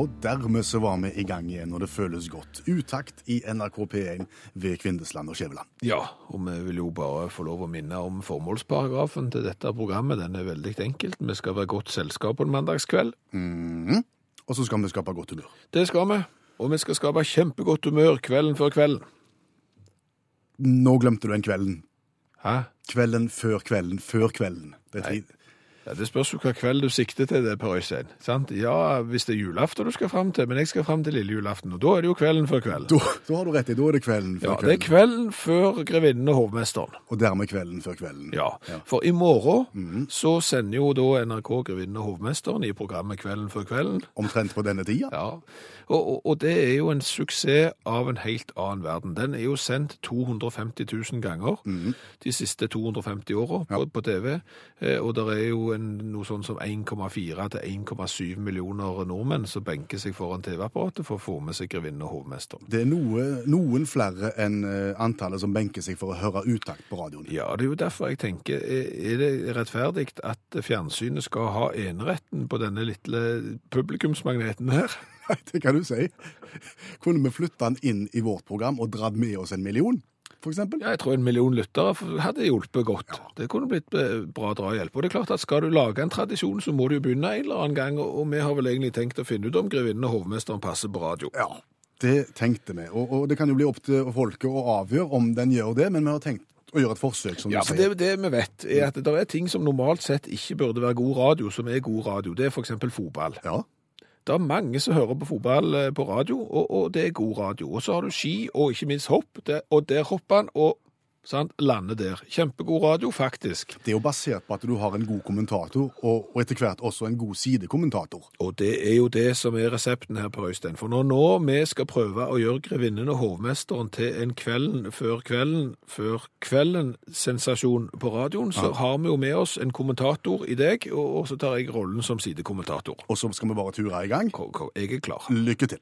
Og dermed så var vi i gang igjen, og det føles godt. Utakt i NRK P1 ved Kvindesland og Skjæveland. Ja, og vi vil jo bare få lov å minne om formålsparagrafen til dette programmet. Den er veldig enkelt. Vi skal være godt selskap på en mandagskveld. Mhm. Og så skal vi skape godt humør. Det skal vi. Og vi skal skape kjempegodt humør kvelden før kvelden. Nå glemte du den kvelden. Hæ? Kvelden før kvelden før kvelden. Det er tre... Ja, Det spørs jo hva kveld du sikter til det, Per Øystein. Sant? Ja, hvis det er julaften du skal fram til, men jeg skal fram til lille julaften, og da er det jo kvelden før kvelden. Da, da har du rett i. Da er det kvelden før Ja, det er kvelden før grevinnen og hovmesteren. Og dermed kvelden før kvelden. Ja, for i morgen så sender jo da NRK Grevinnen og hovmesteren i programmet Kvelden før kvelden. Omtrent på denne tida. Ja, og, og, og det er jo en suksess av en helt annen verden. Den er jo sendt 250 000 ganger de siste 250 åra på, på TV, eh, og det er jo en, noe sånn som 1,4 til 1,7 millioner nordmenn som benker seg foran TV-apparatet for å få med seg Grevinnen og hovmesteren. Det er noe, noen flere enn eh, antallet som benker seg for å høre utakt på radioen. Ja, det er jo derfor jeg tenker, er er det rettferdig at fjernsynet skal ha eneretten på denne lille publikumsmagneten her? Nei, det kan du si. Kunne vi flytta den inn i vårt program og dratt med oss en million, for eksempel? Ja, jeg tror en million lyttere hadde hjulpet godt. Det kunne blitt eh, bra drahjelp. Og det er klart at skal du lage en tradisjon, så må du jo begynne en eller annen gang, og vi har vel egentlig tenkt å finne ut om grevinnen og hovmesteren passer på radio. Ja, det tenkte vi. Og, og det kan jo bli opp til folket å avgjøre om den gjør det, men vi har tenkt å gjøre et forsøk, som Ja, du for sier. det, det vi vet, er at det er ting som normalt sett ikke burde være god radio, som er god radio. Det er for eksempel fotball. Ja. Det er mange som hører på fotball eh, på radio, og, og det er god radio. Og så har du ski, og ikke minst hopp, det, og der hopper han, og sant, lander der. Kjempegod radio, faktisk. Det er jo basert på at du har en god kommentator, og, og etter hvert også en god sidekommentator. Og det er jo det som er resepten her på Øystein. For når nå vi skal prøve å gjøre grevinnen og hovmesteren til en kvelden før kvelden før kvelden-sensasjon på radioen, så har vi jo med oss en kommentator i deg, og, og så tar jeg rollen som sidekommentator. Og så skal vi bare ture i gang. K Jeg er klar. Lykke til.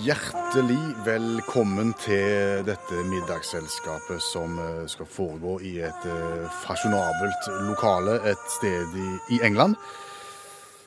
Hjertelig velkommen til dette middagsselskapet som eh, skal foregå i et eh, fasjonabelt lokale et sted i, i England.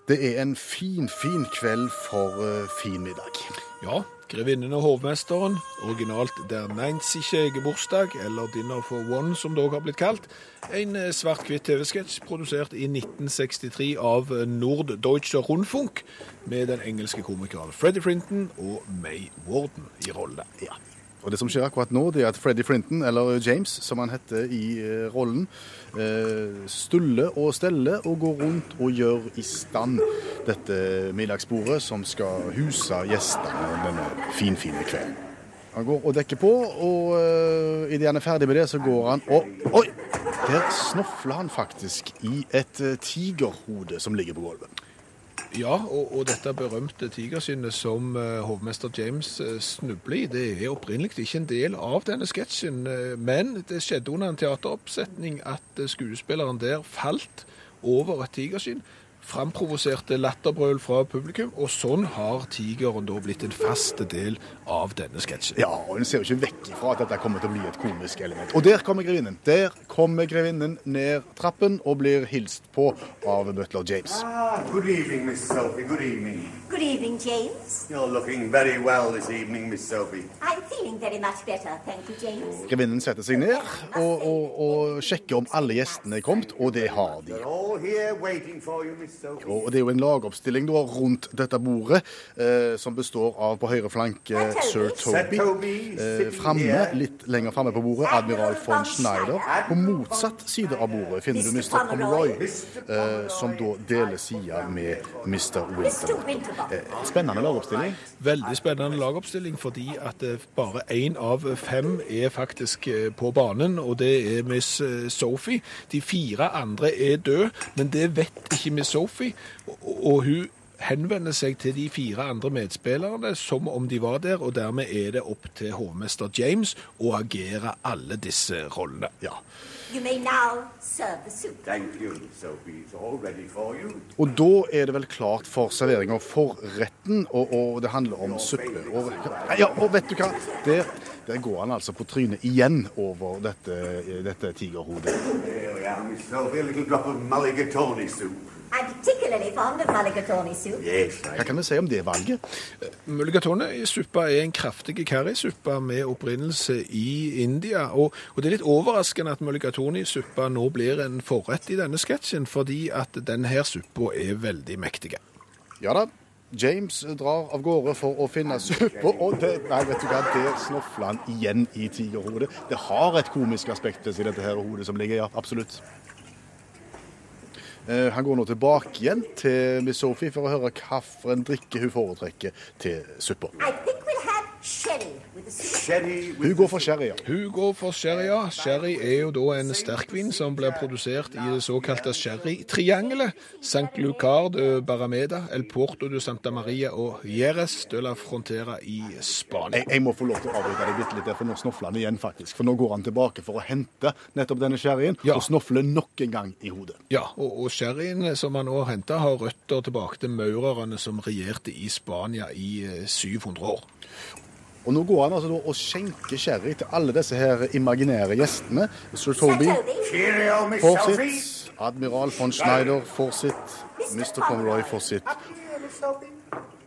Det er en fin, fin kveld for uh, fin middag. Ja, grevinnen og hovmesteren, originalt Der Neinzige bursdag, eller Dinner for One som det også har blitt kalt. En eh, svart-hvitt TV-sketsj produsert i 1963 av eh, Norddeutscher Rundfunk, med den engelske komikeren Freddie Frinton og May Warden i rolle. Ja. Og det som skjer akkurat nå, det er at Freddie Frinton, eller James, som han heter i eh, rollen, eh, stuller og steller og går rundt og gjør i stand dette middagsbordet som skal huse gjestene denne finfine kvelden. Han går og dekker på, og uh, idet han er ferdig med det, så går han og Oi! Der snofler han faktisk i et tigerhode som ligger på gulvet. Ja, og, og dette berømte tigerskinnet som eh, hovmester James eh, snubler i, det er opprinnelig ikke en del av denne sketsjen, eh, men det skjedde under en teateroppsetning at skuespilleren der falt over et tigerskinn, framprovoserte latterbrøl fra publikum, og sånn har tigeren da blitt en fast del av denne sketsjen. Ja, og en ser jo ikke vekk ifra at dette kommer til å bli et komisk element. Og der kommer grevinnen. Der kommer grevinnen ned trappen og blir hilst på av butler James. Ah, good evening, Miss Sophie. Good evening. Good evening, James. You're looking very well this evening, Miss Sophie. I'm feeling very much better, thank you, James. Grevinnen setter seg ned og, og, og sjekker om alle gjestene er kommet, og det har de. They're all here waiting for you, Miss. Og det er jo en lagoppstilling da, rundt dette bordet, eh, som består av på høyre flanke sir Toby. Eh, framme, litt lenger framme på bordet, admiral von Schneider. På motsatt side av bordet finner du Mr. Conroy, eh, som da deler side med Mr. Winterbottom. Eh, spennende lagoppstilling. Veldig spennende lagoppstilling fordi at eh, bare én av fem er faktisk eh, på banen, og det er Miss eh, Sophie. De fire andre er døde, men det vet ikke Miss Sophie. Og, og hun henvender seg til de fire andre medspillerne som om de var der, og dermed er det opp til hovmester James å agere alle disse rollene. Ja. You may serve soup. Thank you, Sophie. It's all ready for you. Og da er det vel klart for servering av forretten, og, og det handler om suppe. Og, ja, og vet du hva? Der, der går han altså på trynet igjen over dette, dette tigerhodet. There we are, Miss Sophie. A little drop of mulligatawny soup. I'm particularly fond of mulligatawny Hva kan vi si om det valget? Mulligatawny-suppa er en kraftig karrisuppe med opprinnelse i India. Og, og det er litt overraskende at mulligatawny-suppa nå blir en forrett i denne sketsjen, fordi at denne her suppa er veldig mektig. Ja da. James drar av gårde for å finne suppe, og det, nei, vet du hva, det snofler han igjen i tigerhodet. Det har et komisk aspekt i dette her hodet som ligger, ja, absolutt. Eh, Han går nå tilbake igjen til Miss Sophie for å høre hvilken drikke hun foretrekker til suppa. Hun går for sherry, ja. Hun går for sherry, ja. Sherry er jo da en sterkvin som blir produsert i det såkalte sherrytriangelet. St. Lucar de Barameda, El Porto de Santa Maria og Jerez de la Frontera i Spania. Jeg, jeg må få lov til å avbryte deg bitte litt, der, for nå snofler han igjen, faktisk. For nå går han tilbake for å hente nettopp denne sherryen, Ja. og snofler nok en gang i hodet. Ja, og, og sherryen som han nå henter, har røtter tilbake til maurerne som regjerte i Spania i eh, 700 år. Og nå går han altså da og skjenker sherry til alle disse her imaginære gjestene. Sir Toby får sitt, Admiral von Schneider får sitt, Mr. Conroy får sitt. Yeah, Miss Sophie.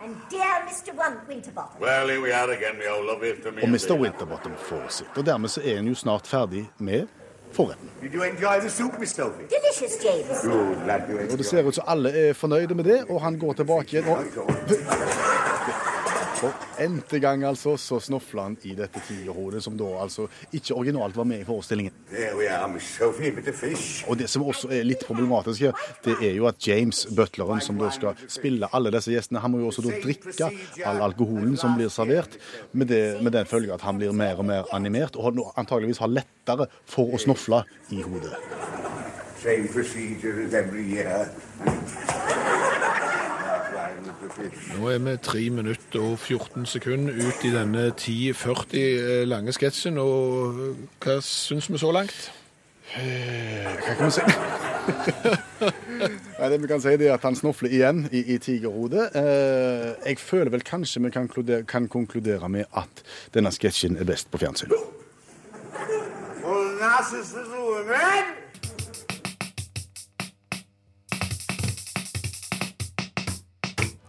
and dear Mr. Win- Winterbottom. Well, here we are again, my old love. After me. Og Mr. Winterbottom får sitt. Og dermed så er han jo snart ferdig med forretten. Did you enjoy the soup, Miss Sophie? Delicious, James. Good, glad you Og det ser ut som alle er fornøyde med det, og han går tilbake igjen. Og for n-te gang altså, så snofler han i dette tigerhodet, som da altså ikke originalt var med i forestillingen. Og det som også er litt problematisk her, det er jo at James, butleren, som da skal spille alle disse gjestene, han må jo også da drikke all alkoholen som blir servert, med, det, med den følge at han blir mer og mer animert, og antageligvis har lettere for å snofle i hodet. Same procedure as every year. Nå er vi 3 minutter og 14 sekunder ut i denne 10.40 lange sketsjen, og hva syns vi så langt? Hva kan vi si? Nei, det vi kan si er at han snofler igjen i, i tigerhodet. Eh, jeg føler vel kanskje vi kan, kludere, kan konkludere med at denne sketsjen er best på fjernsyn. Well, Narcissus is a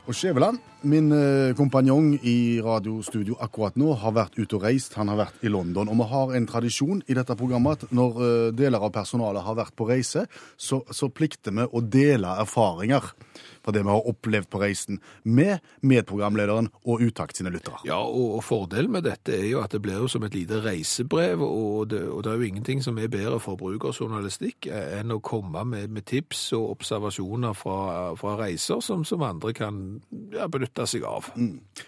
Og Skjæveland, min eh, kompanjong i radiostudio akkurat nå, har vært ute og reist. Han har vært i London. Og vi har en tradisjon i dette programmet at når eh, deler av personalet har vært på reise, så, så plikter vi å dele erfaringer fra det vi har opplevd på reisen, med medprogramlederen og Utakt sine lyttere. Ja, og, fordelen med dette er jo at det blir jo som et lite reisebrev, og det, og det er jo ingenting som er bedre for brukerjournalistikk enn å komme med, med tips og observasjoner fra, fra reiser som, som andre kan ja, benytte seg av.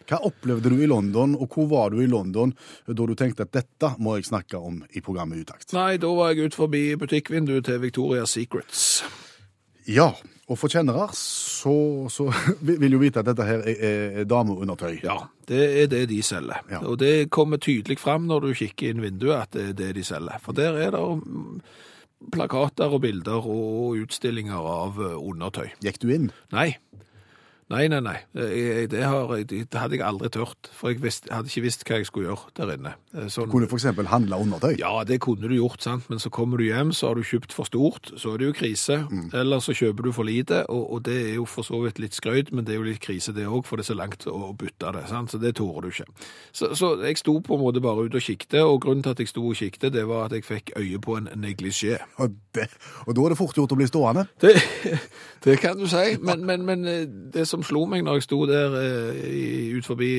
Hva opplevde du i London, og hvor var du i London da du tenkte at dette må jeg snakke om i programmet Utakt? Nei, da var jeg ut forbi butikkvinduet til Victoria Secrets. Ja, og for kjennere så, så vil jo vite at dette her er, er dameundertøy. Ja, det er det de selger. Ja. Og det kommer tydelig fram når du kikker inn vinduet at det er det de selger. For der er det mm, plakater og bilder og utstillinger av eh, undertøy. Gikk du inn? Nei. Nei, nei, nei. Jeg, Det, har, det hadde jeg aldri tørt, for jeg visst, hadde ikke visst hva jeg skulle gjøre der inne. Sånn, du Kunne f.eks. handle undertøy. ja, det kunne du gjort, sant? men så kommer du hjem, så har du kjøpt for stort, så er det jo krise. Eller så kjøper du for lite, og, og det er jo for så vidt litt skrøyd, men det er jo litt krise det òg, for det er så langt å bytte det. sant? Så det tårer du ikke. Så, så jeg sto på en måte bare ute og kikte, og grunnen til at jeg sto og kikte, det var at jeg fikk øye på en neglisjé. Og, og da er det fort gjort å bli stående. Det, det kan du si, men, men, men eh, det som slo meg når jeg sto der eh, ut forbi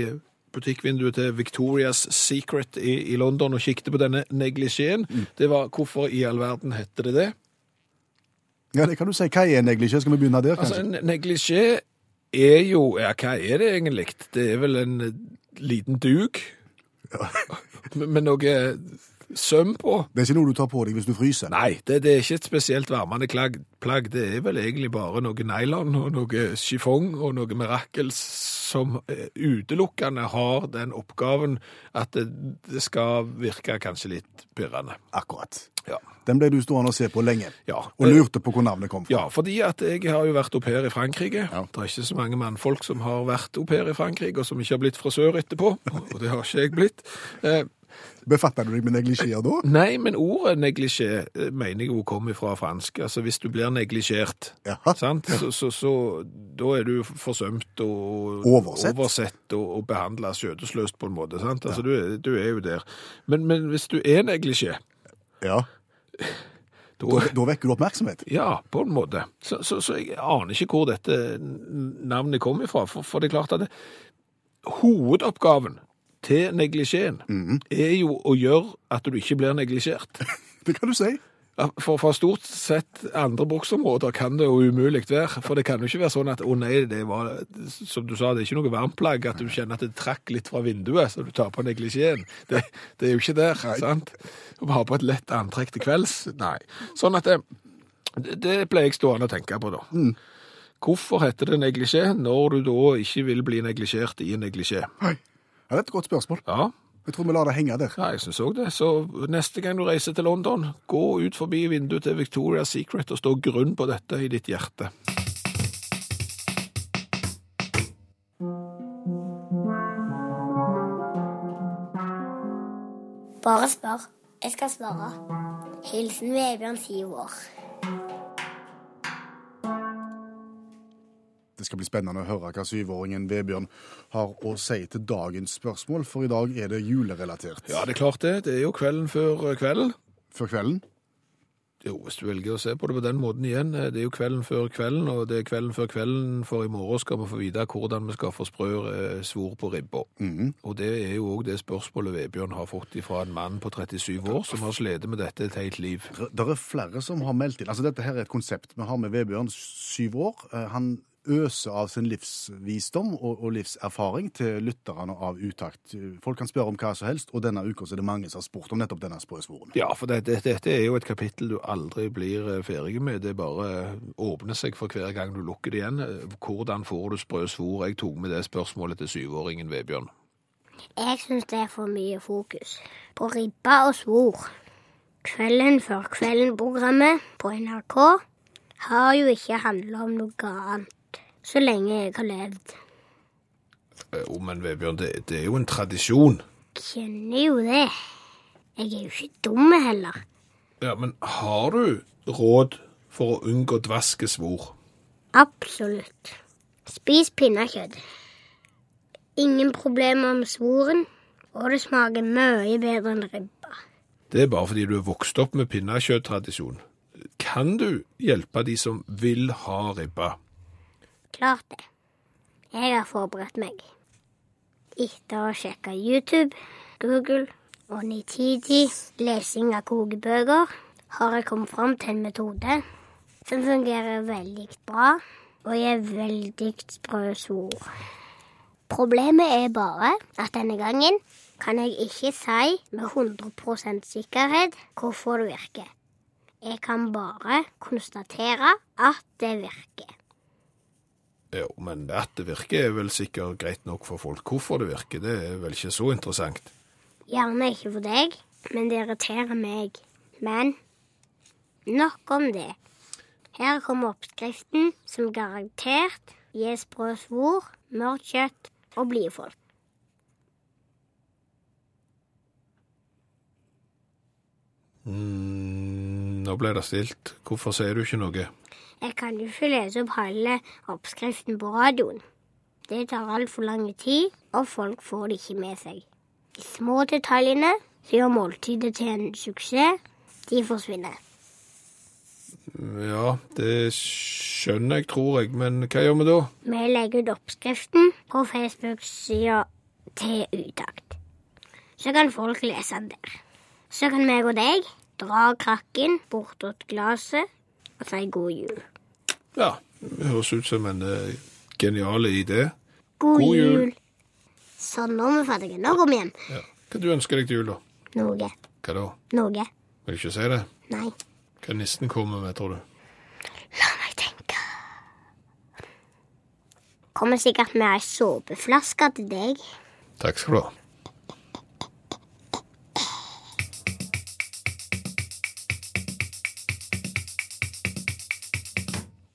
butikkvinduet til Victoria's Secret i, i London og kikket på denne neglisjeen, det var hvorfor i all verden hette det det? Ja, det kan du si. Hva er neglisjé? Skal vi begynne der, Altså, kanskje? en neglisjé er jo, ja, hva er det egentlig? Det er vel en liten duk med, med noe søm på. Det er ikke noe du tar på deg hvis du fryser. Nei, det, det er ikke et spesielt varmende plagg. plagg. Det er vel egentlig bare noe nylon og noe chiffon og noe mirakels som eh, utelukkende har den oppgaven at det, det skal virke kanskje litt pirrende. Akkurat. Ja. Den ble du stående og se på lenge. Ja. Og lurte på hvor navnet kom fra. Ja, fordi at jeg har jo vært au pair i Frankrike. Ja. Det er ikke så mange mannfolk som har vært au pair i Frankrike, og som ikke har blitt frisør etterpå. Og det har ikke jeg blitt. Befatter du deg med neglisjeer da? nei, men ordet neglisjé eh, mener jeg jo kommer fra fransk. Altså hvis du blir neglisjert, sant? Så, så, så da er du forsømt og Oversett. oversett og, og behandla skjødesløst på en måte. sant? Altså du, er- du er jo der. Men, men hvis du er neglisjé, Ja. da Da, da vekker du oppmerksomhet. Ja, på en måte. Så, så, så jeg aner ikke hvor dette navnet kom ifra. For, for det er klart at det, hovedoppgaven til neglisjeen er jo å gjøre at du ikke blir neglisjert. Det kan du si. For fra stort sett andre bruksområder kan det jo umulig være. For det kan jo ikke være sånn at å nei, det var, som du sa, det er ikke noe varmplagg, at du kjenner at det trakk litt fra vinduet, så du tar på neglisjeen. Det, det er jo ikke der, sant? Å ha på et lett antrekk til kvelds, nei. Sånn at det, det ble jeg stående og tenke på da. Hvorfor heter det neglisjé når du da ikke vil bli neglisjert i en neglisjé? Ja, det er et godt spørsmål. Ja, Jeg tror vi lar det henge der. ja, jeg synes også det. Så neste gang du reiser til London, gå ut forbi vinduet til Victoria's Secret og stå grunn på dette i ditt hjerte. Bare spør. Jeg skal svare. Hilsen Vebjørn, syv år. Det skal bli spennende å høre hva syvåringen Vebjørn har å si til dagens spørsmål, for i dag er det julerelatert. Ja, det er klart det. Det er jo kvelden før kvelden. Før kvelden? Jo, hvis du velger å se på det på den måten igjen. Det er jo kvelden før kvelden, og det er kvelden før kvelden, for i morgen skal vi få vite hvordan vi skal få sprø eh, svor på ribba. Og det er jo òg det spørsmålet Vebjørn har fått fra en mann på 37 år, som har slitt med dette et helt liv. Det er flere som har meldt inn. Altså, dette her er et konsept. Vi har med Vebjørn, syv år. Eh, Han øser av sin livsvisdom og, og livserfaring til lytterne av Utakt. Folk kan spørre om hva som helst, og denne uka er det mange som har spurt om nettopp denne sprøsvoren. Ja, for det, det, dette er jo et kapittel du aldri blir eh, ferdig med. Det bare åpner seg for hver gang du lukker det igjen. Eh, Hvordan får du sprø svor? Jeg tok med det spørsmålet til syvåringen Vebjørn. Jeg syns det er for mye fokus på ribba og svor. Kvelden før kvelden-programmet på NRK har jo ikke handla om noe annet så lenge jeg har levd. Eh, Jo, men Vebjørn, det, det er jo en tradisjon. Kjenner jo det. Jeg er jo ikke dum heller. Ja, men har du råd for å unngå dvaske svor? Absolutt. Spis pinnekjøtt. Ingen problemer med svoren, og det smaker mye bedre enn ribba. Det er bare fordi du er vokst opp med pinnekjøtttradisjon. Kan du hjelpe de som vil ha ribba? Klart det. Jeg har forberedt meg. Etter å sjekke YouTube, Google og nitidig lesing av kokebøker, har jeg kommet fram til en metode som fungerer veldig bra og gir veldig sprø svor. Problemet er bare at denne gangen kan jeg ikke si med 100% sikkerhet hvorfor det virker. Jeg kan bare konstatere at det virker. Jo, men at det virker er vel sikkert greit nok for folk. Hvorfor det virker, det er vel ikke så interessant. Gjerne ikke for deg, men det irriterer meg. Men nok om det. Her kommer oppskriften som garantert gir sprø svor, mørkt kjøtt og blide folk. Mm, nå ble det stilt. Hvorfor sier du ikke noe? Jeg kan jo ikke lese opp halve oppskriften på radioen. Det tar altfor lang tid, og folk får det ikke med seg. De små detaljene som gjør måltidet til en suksess, de forsvinner. Ja, det skjønner jeg, tror jeg, men hva gjør vi da? Vi legger ut oppskriften på Facebook-sida til Utakt. Så kan folk lese den der. Så kan meg og deg dra krakken bortåt glasset og si god jul. Ja, det høres ut som en uh, genial idé. God, God jul. jul. Sånn, nå er vi ferdige. Nå går vi hjem. Ja. Hva du ønsker deg til jul, da? Noe. Hva da? Noe. Vil du ikke si det? Nei. Hva nissen kommer med, tror du? La meg tenke. Kommer sikkert med ei såpeflaske til deg. Takk skal du ha.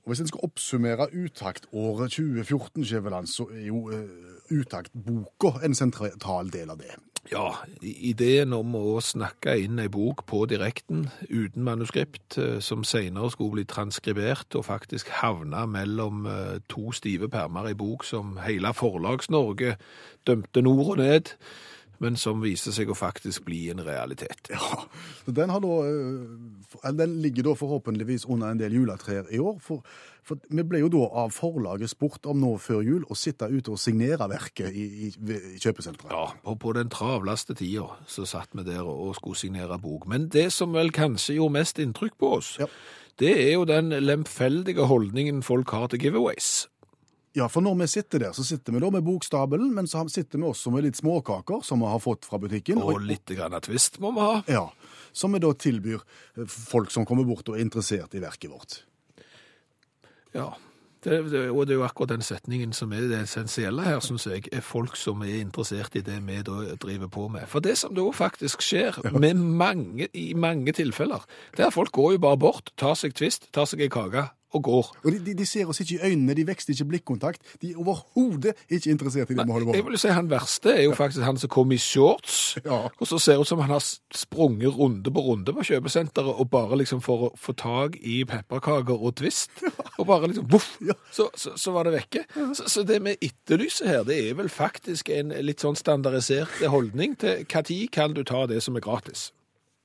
Og Hvis en skal oppsummere Utakt-året 2014, Skjæveland, så er jo uh, Utakt-boka en sentral del av det. Ja, ideen om å snakke inn ei bok på direkten, uten manuskript, eh, som senere skulle bli transkribert og faktisk havne mellom eh, to stive permer i bok som hele Forlags-Norge dømte nord og ned, men som viser seg å faktisk bli en realitet. Ja, så den, har da, eh, den ligger da forhåpentligvis under en del juletrær i år. For, for vi ble jo da av forlaget spurt om nå før jul å sitte ute og signere verket i, i, i kjøpesenteret. Ja, på, på den travleste tida så satt vi der og skulle signere bok. Men det som vel kanskje gjorde mest inntrykk på oss, Ja. det er jo den lemfeldige holdningen folk har til giveaways. Ja, for når vi sitter der, så sitter vi da med bokstabelen, men så sitter vi også med litt småkaker som vi har fått fra butikken. Og litt grann av twist må vi ha. Ja, som vi da tilbyr eh, folk som kommer bort og er interessert i verket vårt. Ja, det, det, og det er jo akkurat den setningen som er det essensielle her, syns jeg, er folk som er interessert i det vi da driver på med. For det som da faktisk skjer med mange, i mange tilfeller, det er at folk går jo bare bort, tar seg twist, tar seg en kake og går. Og de, de, de ser oss ikke i øynene, de vekster ikke blikkontakt. De er overhodet ikke interessert i det vi holder på Jeg vil si han verste er jo faktisk han som kom i shorts, Ja. og så ser det ut som han har sprunget runde på runde på kjøpesenteret, og bare liksom for å få tag i pepperkaker og twist, og bare liksom, voff, Ja. så, så, så var det vekke. Så, så det vi etterlyser her, det er vel faktisk en litt sånn standardisert holdning til tid kan du ta det som er gratis.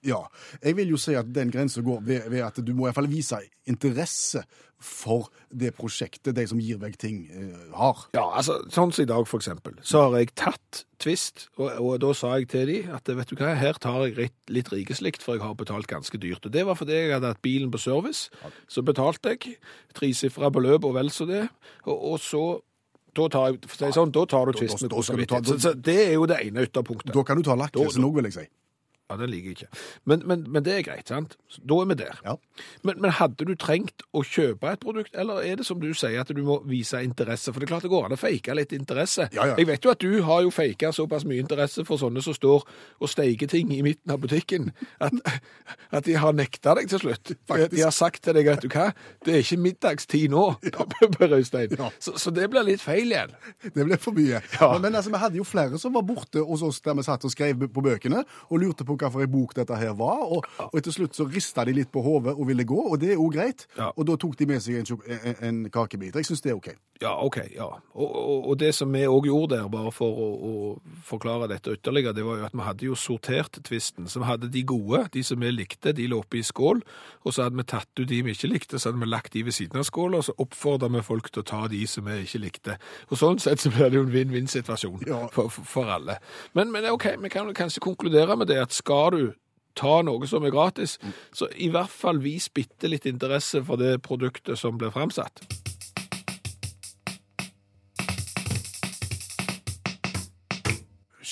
Ja, jeg vil jo si at den grensen går ved, ved at du må i hvert fall vise interesse for det prosjektet de som gir vekk ting, eh, har. Ja, altså, sånn som i dag for eksempel, så har jeg tatt twist, og, og da sa jeg til de at vet du hva, her tar jeg litt, litt rikeslikt, for jeg har betalt ganske dyrt. Og det var fordi jeg hadde hatt bilen på service, så betalte jeg tresifra beløp og vel så det, og, og så da tar, jeg, sånn, da tar du twist med god samvittighet. Det er jo det ene ytterpunktet. Da kan du ta lakkrisen òg, vil jeg si. Ja, den liker jeg ikke. Men, men, men det er greit, sant? Da er vi der. Ja. Men, men hadde du trengt å kjøpe et produkt, eller er det som du sier, at du må vise interesse? For det er klart det går an å fake litt interesse. Ja, ja. Jeg vet jo at du har jo faka såpass mye interesse for sånne som står og steiker ting i midten av butikken, at, at de har nekta deg til slutt. Faktisk. De har sagt til deg, vet du hva, det er ikke middagstid nå, Per Øystein. Ja. Så, så det blir litt feil igjen. Det blir for mye. Ja. Men, men altså, vi hadde jo flere som var borte hos oss der vi satt og skrev på bøkene, og lurte på hva for en bok dette her var. Og, og til slutt så rista de litt på hodet og ville gå, og det er jo greit. Ja. Og da tok de med seg en, en, en kakebit. Jeg syns det er OK. Ja, OK. ja. Og, og, og det som vi òg gjorde der, bare for å, å forklare dette ytterligere, det var jo at vi hadde jo sortert tvisten. Så vi hadde de gode, de som vi likte, de lå oppe i skål. Og så hadde vi tatt ut de vi ikke likte, så hadde vi lagt de ved siden av skåla, og så oppfordra vi folk til å ta de som vi ikke likte. Og sånn sett så blir det jo en vinn-vinn-situasjon Ja. for, for, alle. Men, men OK, vi kan kanskje konkludere med det at skal du ta noe som er gratis, så i hvert fall vis bitte litt interesse for det produktet som blir framsatt.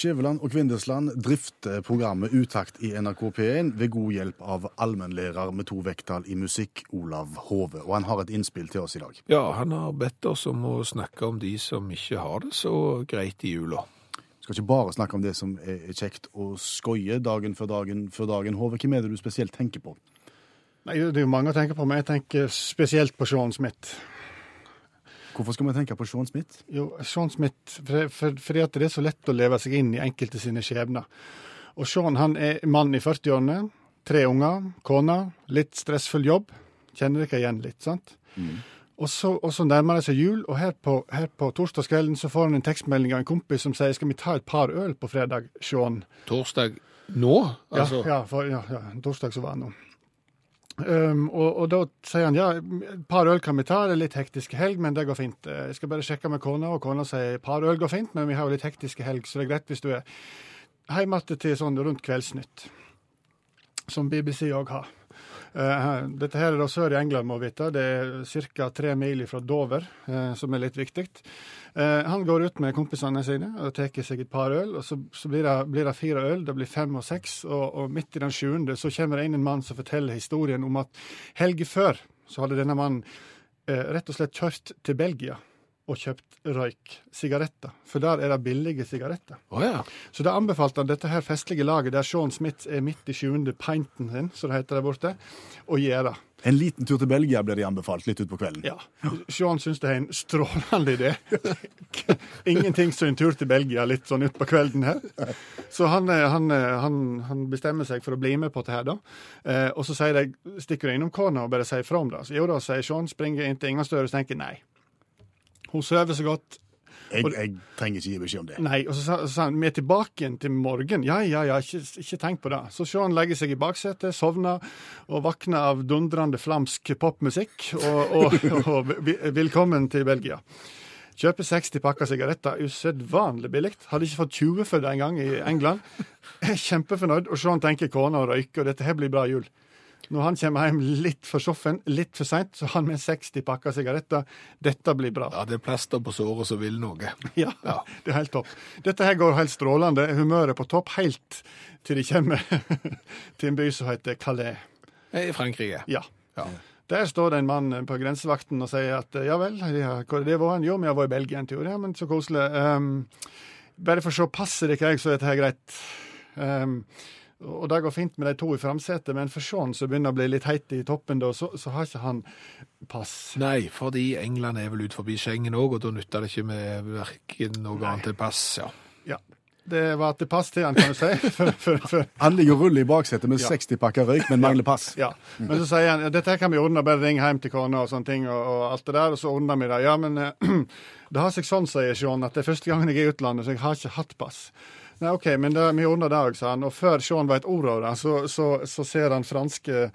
Skjæveland og Kvindesland drifter programmet Utakt i NRK P1 ved god hjelp av allmennlærer med to vekttall i musikk, Olav Hove. Og han har et innspill til oss i dag. Ja, han har bedt oss om å snakke om de som ikke har det så greit i jula. Skal ikke bare snakke om det som er kjekt å skoie dagen før dagen før dagen. Hove, hvem er det du spesielt tenker på? Nei, Det er jo mange å tenke på, men jeg tenker spesielt på Sean Smith. Hvorfor skal vi tenke på Sean Smith? Jo, Sean Smith, for, for, fordi at det er så lett å leve seg inn i enkelte sine skjebner. Og Sean han er mann i 40-årene, tre unger, kone, litt stressfull jobb. Kjenner dere igjen litt, sant? Og, så, og så nærmer det seg jul, og her på, her på torsdagskvelden så får han en tekstmelding av en kompis som sier skal vi ta et par øl på fredag, Sean? Torsdag nå? Ja, Altså, ja, for, ja, ja torsdag så var det nå. Um, og, og da sier han ja, et par øl kan vi ta, det er litt hektiske helg, men det går fint. Jeg skal bare sjekke med kona, og kona sier par øl går fint, men vi har jo litt hektiske helg, så det er greit hvis du er hjemme til sånn rundt Kveldsnytt, som BBC òg har. Eh, dette her er da sør i England, må vite. Det er ca. tre mil fra Dover, eh, som er litt viktig. Eh, han går ut med kompisene sine og tar seg et par øl. og Så, så blir, det, blir det fire øl, det blir fem og seks. Og, og midt i den sjuende så kommer det inn en mann som forteller historien om at helga før så hadde denne mannen rett og slett kjørt til Belgia og kjøpt røyksigaretter. For der er det billige sigaretter. Oh, ja. Så da anbefalte han dette her festlige laget, der Sean Smith er midt i sjuende pinten sin, som det heter der borte, å gjøre. En liten tur til Belgia blir de anbefalt litt utpå kvelden. Ja. Sean syns det er en strålende idé. Ingenting som en tur til Belgia litt sånn utpå kvelden her. Så han, eh, han, eh, han, han bestemmer seg for å bli med på dette her, da. Eh, og så sier de, stikker de innom kona og bare sier fra om det. Så jo da, sier Sean, springer inn til Ingerstø og tenker nei. Hun sover så godt. Jeg, jeg trenger ikke gi beskjed om det. Nei, og så sa, så han vi er tilbake igjen til morgen. Ja, ja, ja, ikke, ikke tenk på det. Så Sean legger seg i baksetet, sovner og våkner av dundrende flamsk popmusikk. Og, og, og og velkommen til Belgia. Kjøper 60 pakker sigaretter, usedvanlig billig. Hadde ikke fått 20 for det engang i England. Jeg er kjempefornøyd. Og Sean tenker kona og røyker, og dette her blir bra jul. Når han kommer hjem litt for soffen, litt for seint, så har han med 60 pakker sigaretter. Dette blir bra. ja, det er plaster på såret som vil noe. Ja, det er helt topp. Dette her går helt strålende. Humøret på topp helt til de kommer til en by som heter Calais. I Frankrike. Ja. Ja. Der står det en mann på grensevakten og sier at ja vel, ja, hvor har det var han? Jo, vi har vært i Belgia en tur. Ja, men så koselig. Um, bare for å se passet jeg, så er dette her greit. Um, og det går fint med de to i framsetet, men for Sean som begynner å bli litt heit i toppen, da, så, så har ikke han pass. Nei, fordi England er vel ut forbi Schengen òg, og da nytter det ikke med verken noe annet enn pass. ja. Ja. Det var til pass til han, kan du si. For, for, for, Han ligger og ruller i baksetet med Ja. 60 pakker røyk, men mangler pass. Ja, men så sier han ja, dette her kan vi ordne, bare ring hjem til kona og sånne ting, og, og alt det der, og så ordner vi det. Ja, men eh, det har seg sånn, sier Sean, at det er første gangen jeg er i utlandet, så jeg har ikke hatt pass. Nei, OK, men det, vi ordner det òg, sa han. Og før Sean vet ordet, av det, så, så, så ser han franske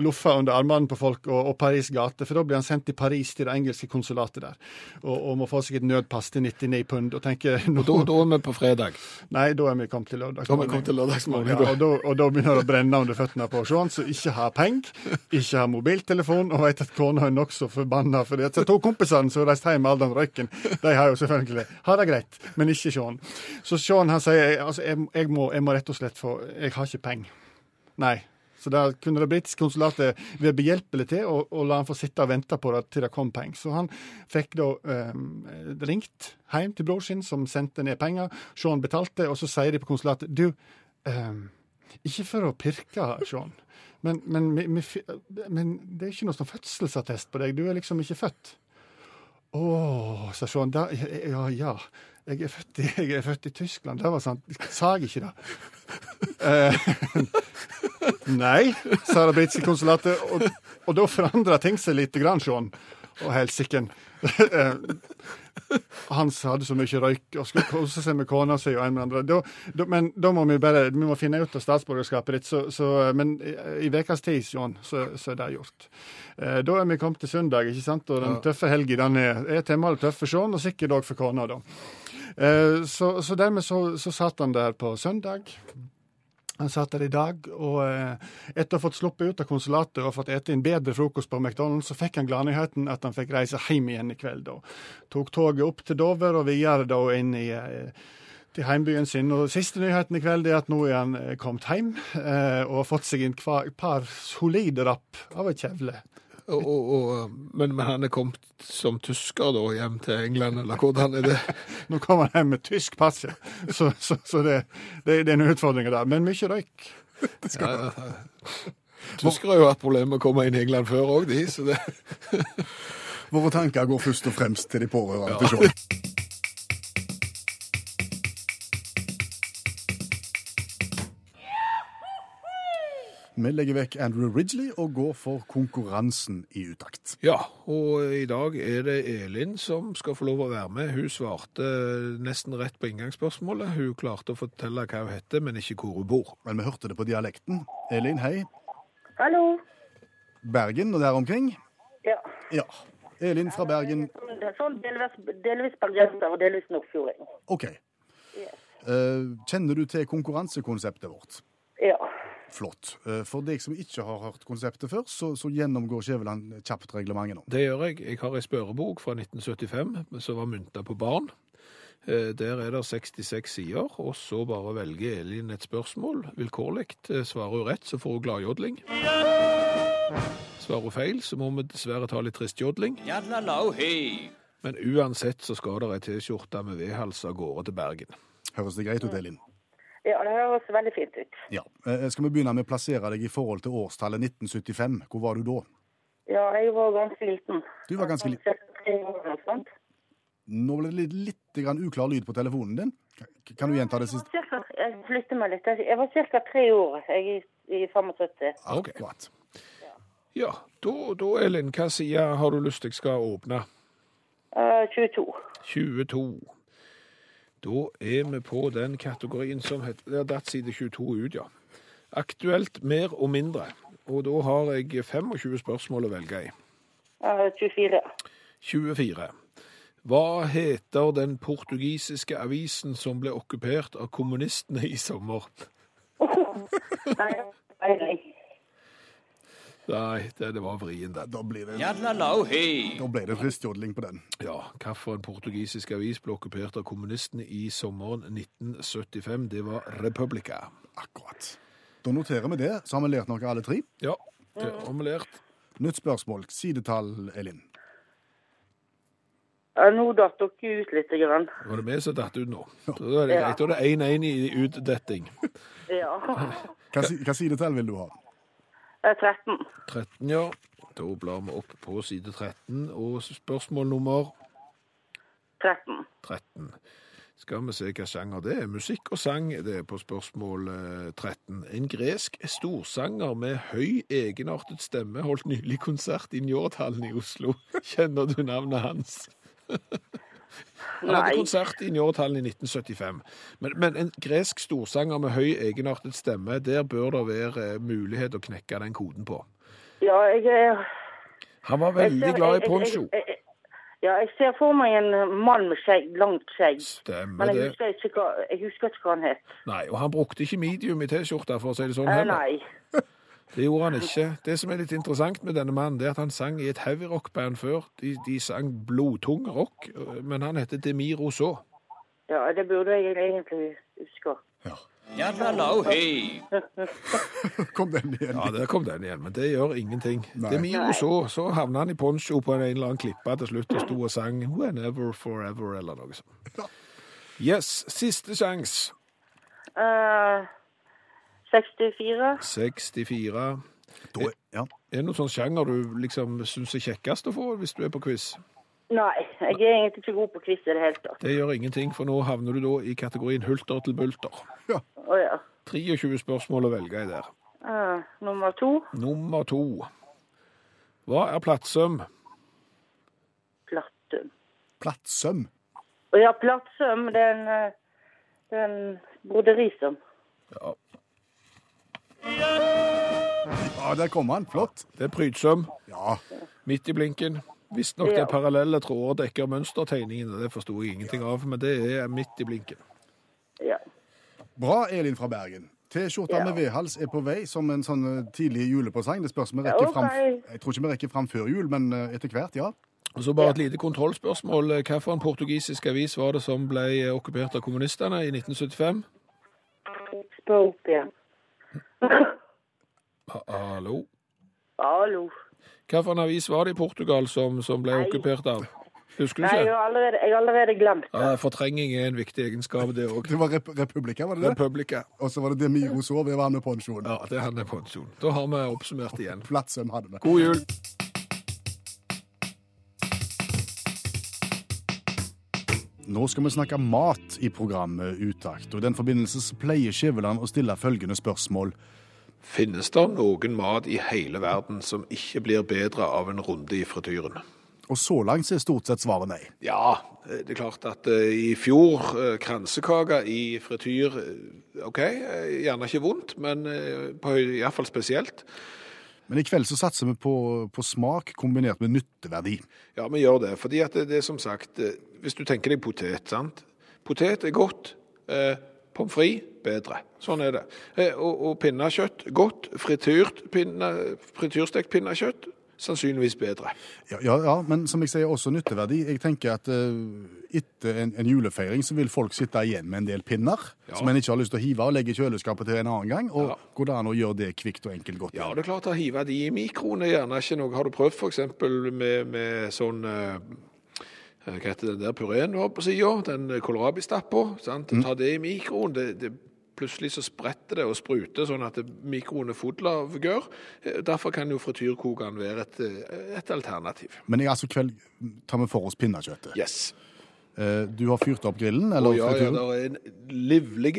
loffer under armene på folk og, og Paris gate, for da blir han sendt til Paris, til det engelske konsulatet der, og, og må få seg et nødpass til 99 pund, og tenker nå, Og da, er vi på fredag. Nei, da er vi kommet til lørdag. Da er vi kommet til lørdagsmorgen, Ja, og, da, og da begynner det å brenne under føttene på Sean, som ikke har penger, ikke har mobiltelefon, og vet at kona er nokså forbanna. For de to kompisene som reiste hjem med all den røyken, de har jo selvfølgelig ha det greit, men ikke Sean. Så Sean han sier altså, jeg, jeg, må, jeg må rett og slett få Jeg har ikke penger. Nei. Så da kunne det britiske konsulatet være behjelpelig til og, og la han få sitte og vente på det til det kom penger. Så han fikk da um, ringt hjem til bror sin, som sendte ned penger. Sean betalte, og så sier de på konsulatet Du, um, ikke for å pirke, Sean, men, men, vi men det er ikke noe sånn fødselsattest på deg. Du er liksom ikke født. Å, sa Sean. Da, ja, ja. Jeg er, født i, jeg er født i Tyskland. Det var sant. Sa jeg ikke det? Eh, nei, sa det britiske konsulatet. Og, og da forandra ting seg lite grann, Sean. Og helsiken. Hans Han hadde så mye røyk og skulle kose seg med kona si og en med andre. Da, da, men da må vi bare vi må finne ut av statsborgerskapet ditt. Så, så, men i ukas tid, Sean, så, så er det gjort. Eh, Da er vi kommet til søndag, ikke sant? og den tøffe helga den er, er temmelig tøff for Sean, og sikkert òg for kona, da. Eh, Så, så dermed så, så satt han der på søndag. Han satt der i dag, og eh, etter å ha fått sluppet ut av konsulatet og fått ete en bedre frokost på McDonald's, så fikk han gladnyheten at han fikk reise hjem igjen i kveld. da. Tok toget opp til Dover og videre da inn i eh, til heimbyen sin. Og Siste nyheten i kveld er at nå er han kommet hjem og har fått seg en kva- par solide rapp av ei kjevle. Og, og, men, men han er kommet som tysker da hjem til England, eller hvordan er det? Nå kommer han hjem med tysk pass, ja. Så, så, så det, det, det er en utfordring der. Men mye røyk. Ja, ja. Tyskere har jo hatt problemer med å komme inn i England før òg, de. Så det. Våre tanker går først og fremst til de pårørende til Sean. Vi legger vekk Andrew Ridgely og går for konkurransen i utakt. Ja, og i dag er det Elin som skal få lov å være med. Hun svarte nesten rett på inngangsspørsmålet. Hun klarte å fortelle hva hun heter, men ikke hvor hun bor. Men vi hørte det på dialekten. Elin, hei. Hallo. Bergen og der omkring? Ja. Ja. Elin fra Bergen. Er sånn delvis, delvis bergenser og delvis nordfjording. OK. Eh, kjenner du til konkurransekonseptet vårt? Ja. Flott. Eh, For deg som ikke har hørt konseptet før, så, så gjennomgår Skjæveland kjapt reglementet nå. Det gjør jeg. Jeg har ei spørrebok fra 1975 som var mynta på barn. Eh, Der er det 66 sider, og så bare velger Elin et spørsmål vilkårlig. Eh, Svarer hun rett, så får hun gladjodling. Svarer hun feil, så må vi dessverre ta litt tristjodling. Men uansett så skal det ei T-skjorte med vedhals av gårde til Bergen. Høres det greit ut, Elin? Ja, det høres veldig fint ut. Ja. Eh, Skal vi begynne med å plassere deg i forhold til årstallet 1975? Hvor var du da? Ja, jeg var ganske liten. Du var ganske liten. Nå ble det litt, litt grann uklar lyd på telefonen din. Kan du gjenta det siste? Cirka, jeg flytter meg litt. Jeg var ca. tre år jeg, i, i 75. Ok. Akkurat. Ja, da, da Elin, hva side har du lyst til jeg skal åpne? Uh, 22. 22. Da er vi på den kategorien som heter Der datt side 22 ut, ja. Aktuelt mer og mindre. Og da har jeg 25 spørsmål å velge i. Eh, 24. 24. Hva heter den portugisiske avisen som ble okkupert av kommunistene i sommer? Nei, nei, nei. Nei, det, det var vrien, den. Da blir det, da ble det fristjodling på den. Ja, hvilken portugisisk avis ble okkupert av kommunistene i sommeren 1975? Det var Republica. Akkurat. Da noterer vi det, så har vi lært noe alle tre. Ja, det har vi lært. Nytt spørsmål. Sidetall, Elin. Ja, nå datt dere ut litt. Grann. Var det vi som datt ut nå? Da er det greit. Da er det 1-1 i utdetting. Ja. Hva, hva sidetall vil du ha? Eh, 13. 13, ja. Da blar vi opp på side 13, og spørsmål nummer 13. 13. Skal vi se hva sjanger det er. Musikk og sang det er på spørsmål eh, 13. En gresk storsanger med høy egenartet stemme holdt nylig konsert i Njordhallen i Oslo. Kjenner du navnet hans? Han hadde Nei. konsert i Njordhallen i 1975. Men, men en gresk storsanger med høy egenartet stemme, der bør det være eh, mulighet å knekke den koden på. Ja, jeg Han var veldig ser- glad i poncho. jeg- jeg- Ja, jeg ser for meg en mann med skjegg, langt skjegg. Stemmer Men jeg det. husker, ikke jeg husker ikke hva han het. Nei, og han brukte ikke medium i T-skjorta, for å si det sånn Eh, heller. nei. Det gjorde han ikke. Det som er litt interessant med denne mannen, det er at han sang i et heavy rock-band før. De, de sang blodtung rock, men han heter Demir Rousseau. Ja, det burde jeg egentlig huske. Kom den igjen. Ja, der kom den igjen, men det gjør ingenting. Nei. Demir Rousseau, så havna han i poncho på en eller annen klippe til slutt og sto og sang Whenever Forever eller noe sånt. Yes, siste sjans. Eh, 64. 64. Da, ja. Er det noen sånn sjanger du liksom syns er kjekkest å få hvis du er på quiz? Nei, jeg er egentlig ikke god på quiz i det hele tatt. Det gjør ingenting, for nå havner du da i kategorien hulter til bulter. Å ja. 23 spørsmål å velge i der. Uh, nummer to. Nummer to. Hva er plattsøm? Plattum. Plattsøm. Å ja, plattsøm, det er en, eh, det er en broderisøm. Ja, Ja, der kom han. Flott. det er prydsom. Ja. Midt i blinken. Visstnok det Ja. er parallelle tråder dekker mønstertegningene. det forsto jeg ingenting av, men det er midt i blinken. Ja. Bra, Elin fra Bergen. T-skjorta Ja. med vedhals er på vei som en sånn eh, tidlig julepresang. Det spørs om vi rekker fram Jeg tror ikke vi rekker fram før jul, men eh, etter hvert, ja. Og så bare et lite kontrollspørsmål. Hvilken portugisisk avis var det som ble okkupert av kommunistene i 1975? Spør opp igjen. Ha- Hallo? Hallo. Hvilken avis var det i Portugal som, som ble Nei. okkupert av? Husker du Nei, jeg har allerede, jeg har allerede glemt det. Ja, fortrenging er en viktig egenskap, det òg. Det var Rep Republika, var det det? Republika. Og så var det Demiro Sov, det var han med pensjon. Ja, det han med pensjon. Da har vi oppsummert igjen. Plattsøm hadde vi. God jul. Nå skal vi snakke mat i programmet Utakt, og i den forbindelse pleier Skjæveland å stille følgende spørsmål. Finnes det noen mat i hele verden som ikke blir bedre av en runde i frityren? Og så langt er stort sett svaret nei. Ja, det er klart at eh, i fjor eh, kransekake i frityr, eh, ok, eh, gjerne ikke vondt, men iallfall spesielt. Men i kveld så satser vi på, på smak kombinert med nytteverdi. Ja, vi gjør det, fordi at det, det er som sagt, eh, hvis du tenker deg potet, sant? Potet er godt, eh, pommes frites bedre. Sånn er det. Eh, og, og pinnekjøtt, godt. Frityrt pinne, frityrstekt pinnekjøtt, sannsynligvis bedre. Ja, ja, ja, men som jeg sier, også nytteverdi. Jeg tenker at uh, etter en, en julefeiring så vil folk sitte igjen med en del pinner Ja. som en ikke har lyst til å hive og legge i kjøleskapet til en annen gang. Og går det an å gjøre det kvikt og enkelt godt? Ja, det er klart å hive de i mikroen er gjerne ikke noe. Har du prøvd eksempel med, med sånn uh, hva heter den der pureen du har på sida? Den kålrabistappa. Mm. Ta det i mikroen. Det, det, plutselig så spretter det og spruter, sånn at det- mikroen er full av gørr. Eh, Derfor kan jo frityrkokeren være et, eh, et alternativ. Men i altså kveld tar vi for oss pinnekjøttet. Yes. Eh, Du har fyrt opp grillen, eller oh, ja, ja, det er en livlig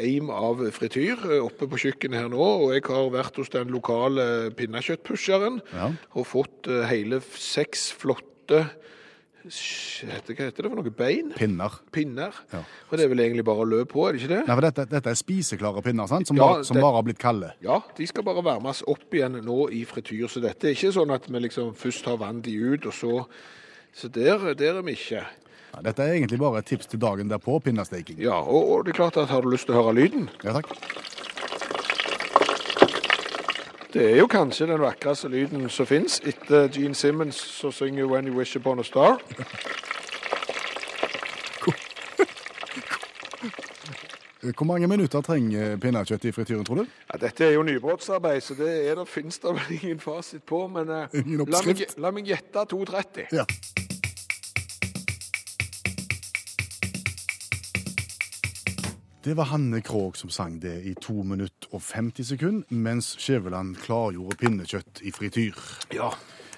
eim av frityr oppe på kjøkkenet her nå, og jeg har vært hos den lokale pinnekjøttpusheren Ja. og fått hele seks flotte Hva heter det for noe? Bein? Pinner. Pinner. Ja. Og det er vel egentlig bare å løpe på, er det ikke det? Nei, for dette, dette er spiseklare pinner, sant? Som, Ja, bare, som det- bare har blitt kalde. Ja, de skal bare varmes opp igjen nå i frityr, så dette er ikke sånn at vi liksom først har vann de ut, og så Så der, der er vi ikke. Ja, dette er egentlig bare et tips til dagen derpå, pinnesteking. Ja, og, og det er klart at har du lyst til å høre lyden? Ja, takk. Det er jo kanskje den vakreste lyden som fins, etter Gene Simmons som synger 'When You Wish Upon a Star'. Hvor mange minutter trenger pinnekjøttet i frityren, tror du? Ja, dette er jo nybrottsarbeid, så det er det, finnes det vel ingen fasit på. Men eh, Ingen la, meg, la meg gjette 2,30. Ja. Det var Hanne Krogh som sang det i 2 minutter og 50 sekunder, mens Skjæveland klargjorde pinnekjøtt i frityr. Ja,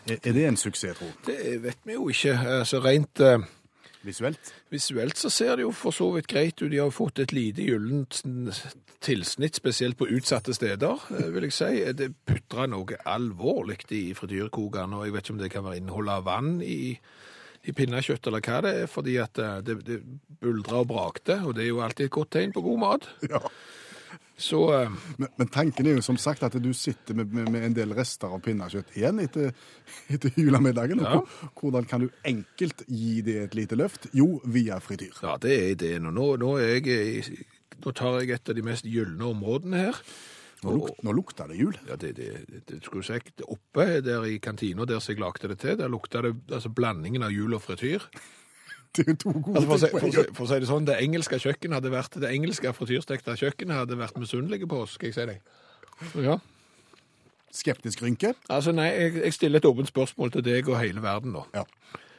Er er det en suksess, tro? det vet vi jo ikke. Altså Rent uh, Visuelt? visuelt så ser det jo for så vidt greit ut. De har fått et lite gyllent tilsnitt, spesielt på utsatte steder, eh, vil jeg si. Det putrer noe alvorlig i frityrkokeren, og jeg vet ikke om det kan være innhold av vann i, i pinnekjøtt eller hva det er, fordi at eh, det, det buldrer og brakte, og det er jo alltid et godt tegn på god mat. Ja. Så eh, Men, men tanken er jo som sagt at du sitter med, med, med en del rester av pinnekjøtt igjen etter, etter julemiddagen. Ja. Hvordan kan du enkelt gi det et lite løft? Jo, via frityr. ja, det er ideen. Og nå, nå, er jeg, nå tar jeg et av de mest gylne områdene her. Nå, luk, nå lukter det jul. Ja, det, det, det, skulle jeg sagt. Oppe der i kantina der jeg lagde det til, der lukta det altså blandingen av jul og frityr. Det er to gode Altså for, å si, for, å si, for å si det sånn, det engelske kjøkkenet hadde vært, det engelske frityrstekte kjøkkenet hadde vært misunnelige på oss, skal jeg si deg. Ja. Skeptisk rynke? Altså nei, jeg, jeg stiller et åpent spørsmål til deg og hele verden nå. Ja.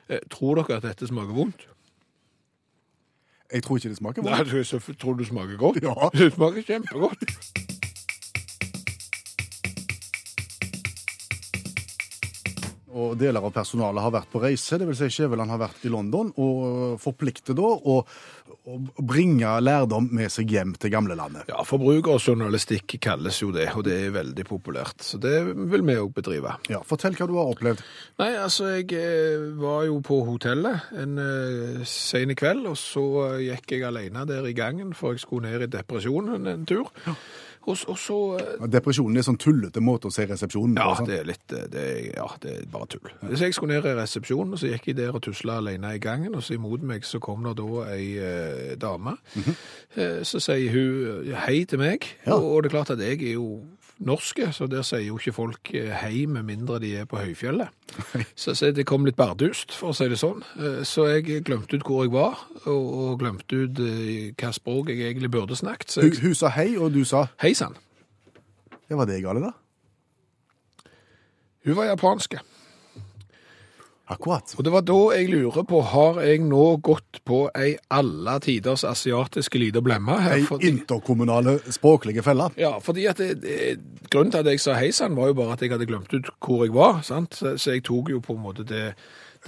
Eh, Tror dere at dette smaker vondt? Jeg tror ikke det smaker vondt. Nei, så tror du det smaker godt? Ja. Det smaker kjempegodt. Og deler av personalet har vært på reise, dvs. Si Skjæveland har vært i London, og forplikter da å, å bringe lærdom med seg hjem til gamlelandet. Ja, forbrukerjournalistikk kalles jo det, og det er veldig populært. Så det vil vi òg bedrive. Ja, Fortell hva du har opplevd. Nei, altså, jeg eh, var jo på hotellet en eh, sen kveld, og så eh, gikk jeg alene der i gangen, for jeg skulle ned i depresjonen en tur. Og, og så eh, Depresjonen er sånn tullete måte å se resepsjonen Ja, på. sant? det er litt eh, det Ja, det er bare tull. Så jeg skulle ned i resepsjonen, og så gikk jeg der og tusla alene i gangen, og så imot meg så kom det da ei eh, dame. Eh, Så sier hun eh, hei til meg, Ja. og, og det er klart at jeg er jo norske, så der sier jo ikke folk eh, hei med mindre de er på høyfjellet. Så, så det kom litt bardust, for å si det sånn. Eh, Så jeg glemte ut hvor jeg var, og, og glemte ut eh, hva språk jeg egentlig burde snakket. Så Hun, jeg, hun sa hei, og du sa hei sann. ja, var det gale, da? Hun var japanske. Akkurat. Og det var da jeg lurer på, har jeg nå gått på ei alle tiders asiatiske lite blemme her? Ei Fordi, interkommunale språklige felle. ja, fordi at det, det, grunnen til at jeg sa hei sann var jo bare at jeg hadde glemt ut hvor jeg var, sant? Så, jeg tok jo på en måte det,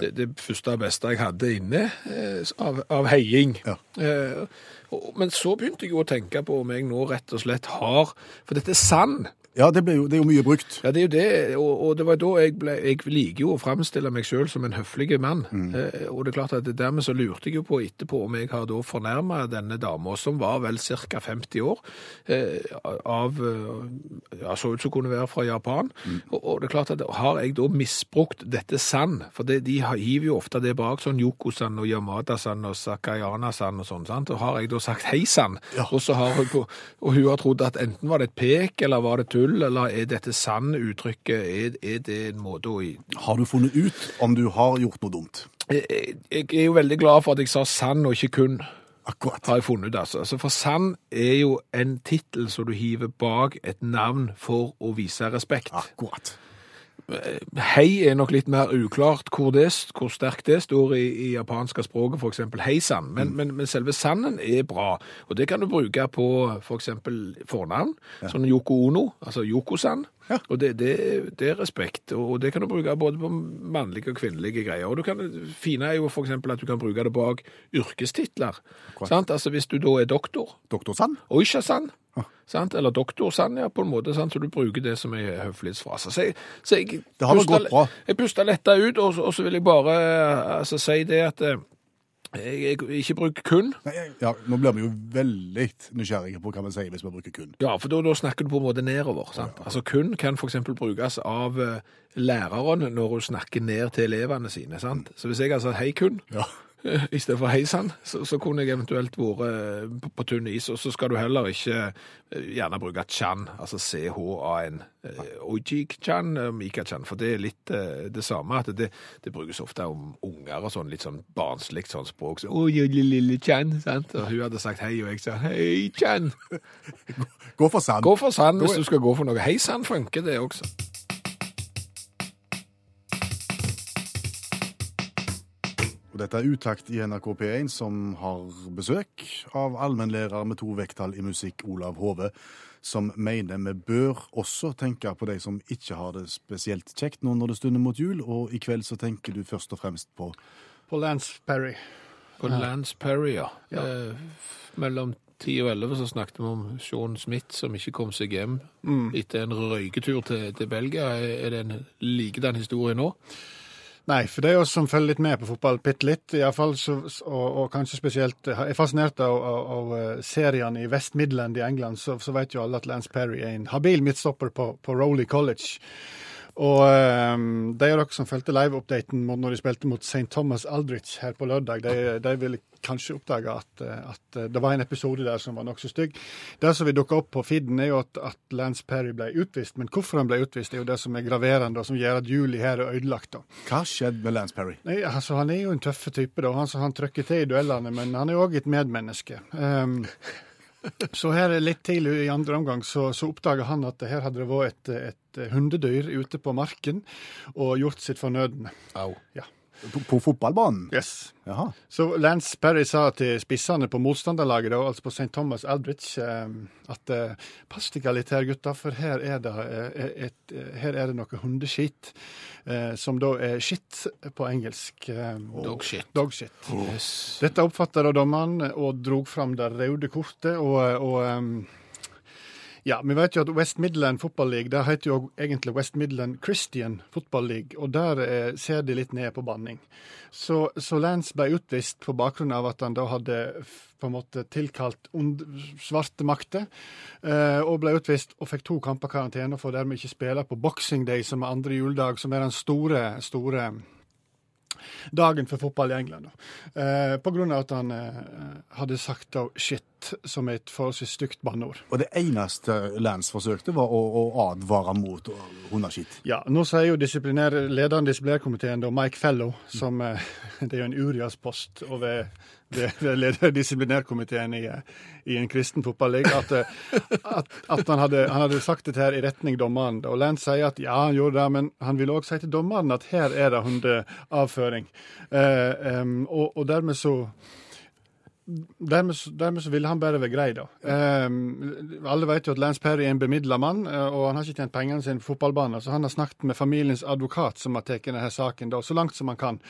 det, det første og beste jeg hadde inne eh, av, av heiing. Ja. Eh, og, men så begynte jeg jo å tenke på om jeg nå rett og slett har For dette er sand. Ja, det, jo, det er jo mye brukt. Ja, det er jo det, og, og det var da jeg ble Jeg liker jo å framstille meg sjøl som en høflig mann. Eh, og det er klart at dermed så lurte jeg jo på etterpå om jeg har da fornærma denne dama, som var vel ca. 50 år, eh, av eh, Ja, så ut som kunne være fra Japan. Og, og det er klart at har jeg da misbrukt dette sand, for det, de hiver jo ofte det bak, sånn Yoko-sand og Yamada-sand og Sakayana-sand og sånn, sant? Og har jeg da sagt hei sann, Ja. og så har hun på, og hun har trodd at enten var det et pek, eller var det tull, eller er dette sann-uttrykket, er, er det en måte å Har du funnet ut om du har gjort noe dumt? jeg, jeg er jo veldig glad for at jeg sa sann og ikke kun, Akkurat. har jeg funnet ut. Altså. Altså, for sann er jo en tittel som du hiver bak et navn for å vise respekt. Akkurat. Hei er nok litt mer uklart hvor, det, hvor sterkt det står i, i japanske språket, for eksempel Men, mm. Men, men, selve sanden er bra, og det kan du bruke på for eksempel fornavn, sånn Yoko Ono, altså Yoko-san. Og det, det, det er respekt, og det kan du bruke både på mannlige og kvinnelige greier. Og du kan, fine er jo for eksempel at du kan bruke det bak yrkestitler. Sant? Altså hvis du da er doktor, Doktor Sand? Oisha-sand. sant? eller doktor-san, ja, på en måte, sant? så du bruker det som en høflighetsfrase. Så jeg, så jeg Det har puster- gått bra. Jeg puster letta ut, og, så- og så vil jeg bare eh, altså, si det at eh, ikke bruker kun. Nei, Ja, nå blir vi jo veldig nysgjerrige på hva vi sier hvis vi bruker kun. Ja, for da, da snakker du på en måte nedover. Sant? Altså kun kan for eksempel brukes av eh, læreren når hun snakker ned til elevene sine. Sant? Så hvis jeg altså hei kun, Ja. Eh, i stedet for hei sann, så, så kunne jeg eventuelt vært eh, på, på tynn is. Og så skal du heller ikke eh, gjerne bruke chan, altså C-H-A-N. Ojik-chan, Mika-chan, for det er litt det samme. at det, det brukes ofte om unger og sånn litt sånn barnslig sånn språk. Så, Oi, lille, chan, sant? Og hun hadde sagt hei, og jeg sa hei, chan. Gå for sand. Gå for sand hvis du skal gå for noe. Hei sann funker det også. Og Dette er Utakt i NRK P1 som har besøk av allmennlærer med to vekttall i musikk, Olav Hove, som mener vi bør også tenke på de som ikke har det spesielt kjekt nå når det stunder mot jul, og i kveld så tenker du først og fremst på På Lance Perry. På Lance Perry, ja. Eh, mellom 10 og 11 så snakket vi om Sean Smith som ikke kom seg hjem etter en røyketur til, til Belgia. Er det en likedan historie nå? Nei, for det er oss som følger litt med på fotball, bitte litt iallfall, og, og kanskje spesielt er fascinert av, av, av eh, seriene i West Midland i England, så, så vet jo alle at Lance Perry er en habil midtstopper på, på Rowley College. Og um, de av dere som fulgte live-updaten når de spilte mot St. Thomas Aldrich her på lørdag, de, de ville kanskje oppdage at, eh, at eh, det var en episode der som var nokså stygg. Det som vil dukke opp på feeden, er jo at, at Lance Perry ble utvist. Men hvorfor han ble utvist, er jo det som er graverende, og som gjør at juli her er ødelagt. da. Hva skjedde med Lance Perry? Nei, altså Han er jo en tøffe type. da. Han, han trykker til i duellene, men han er òg et medmenneske. Ehm, så her er litt tidlig i andre omgang så, så oppdaga han at her hadde det vært et, et hundedyr ute på marken og gjort sitt fornødne. Au. På, på fotballbanen? Yes. Jaha. Så Lance Perry sa til spissene på motstanderlaget, da, altså på St. Thomas Aldrich, eh, at eh, pass dere litt her, gutter, for her er det, eh, et, her er det noe hundeskitt, eh, som da er shit på engelsk. Dog shit. Dog shit. Yes. Dette oppfatta da dommeren og drog fram det røde kortet. og, og ja, Vi vet jo at West Midland Football League det heter jo egentlig West Midland Christian Football League, og der eh, ser de litt ned på banning. Så, så Lance ble utvist på bakgrunn av at han da hadde på en måte tilkalt svarte makter, eh, og ble utvist og fikk to kamper karantene for dermed ikke spille på Boxing Day, som er andre juledag, som er den store, store dagen for fotball i England. Eh, på grunn av at han eh, hadde sagt da shit, som er et forholdsvis stygt banneord. Og det eneste Lance forsøkte, var å, å advare mot hundeskitt. Ja, nå sier jo disiplinær, lederen i disiplinærkomiteen, Mike Fellow, som eh, det er jo en Urias-post ved, ved leder disiplinærkomiteen i, eh, i en kristen fotballiga, at, eh, at, at han, hadde, han hadde sagt dette her i retning dommeren. Og Lance sier at ja, han gjorde det, men han ville òg si til dommeren at her er det hundeavføring. Uh, um, og, og dermed så dermed, dermed så ville han bare være grei, da. Um, alle vet jo at Lance Perry er en bemidla mann, eh, og han har ikke tjent pengene sine på fotballbanen. Så han har snakket med familiens advokat, som har tatt denne saken da, så langt som han kan.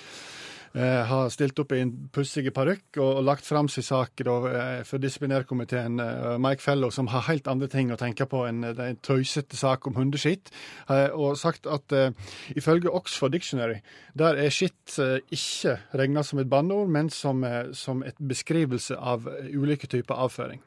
Eh, har stilt opp i en pussig parykk og, og lagt fram sin sak da, eh, for disiplinærkomiteen. Eh, Mike Fellow, som har helt andre ting å tenke på enn eh, en tøysete sak om hundeskitt, og sagt at ifølge Oxford Dictionary, der er skitt ikke regna som et banneord, men som, som et beskrivelse av ulike typer avføring.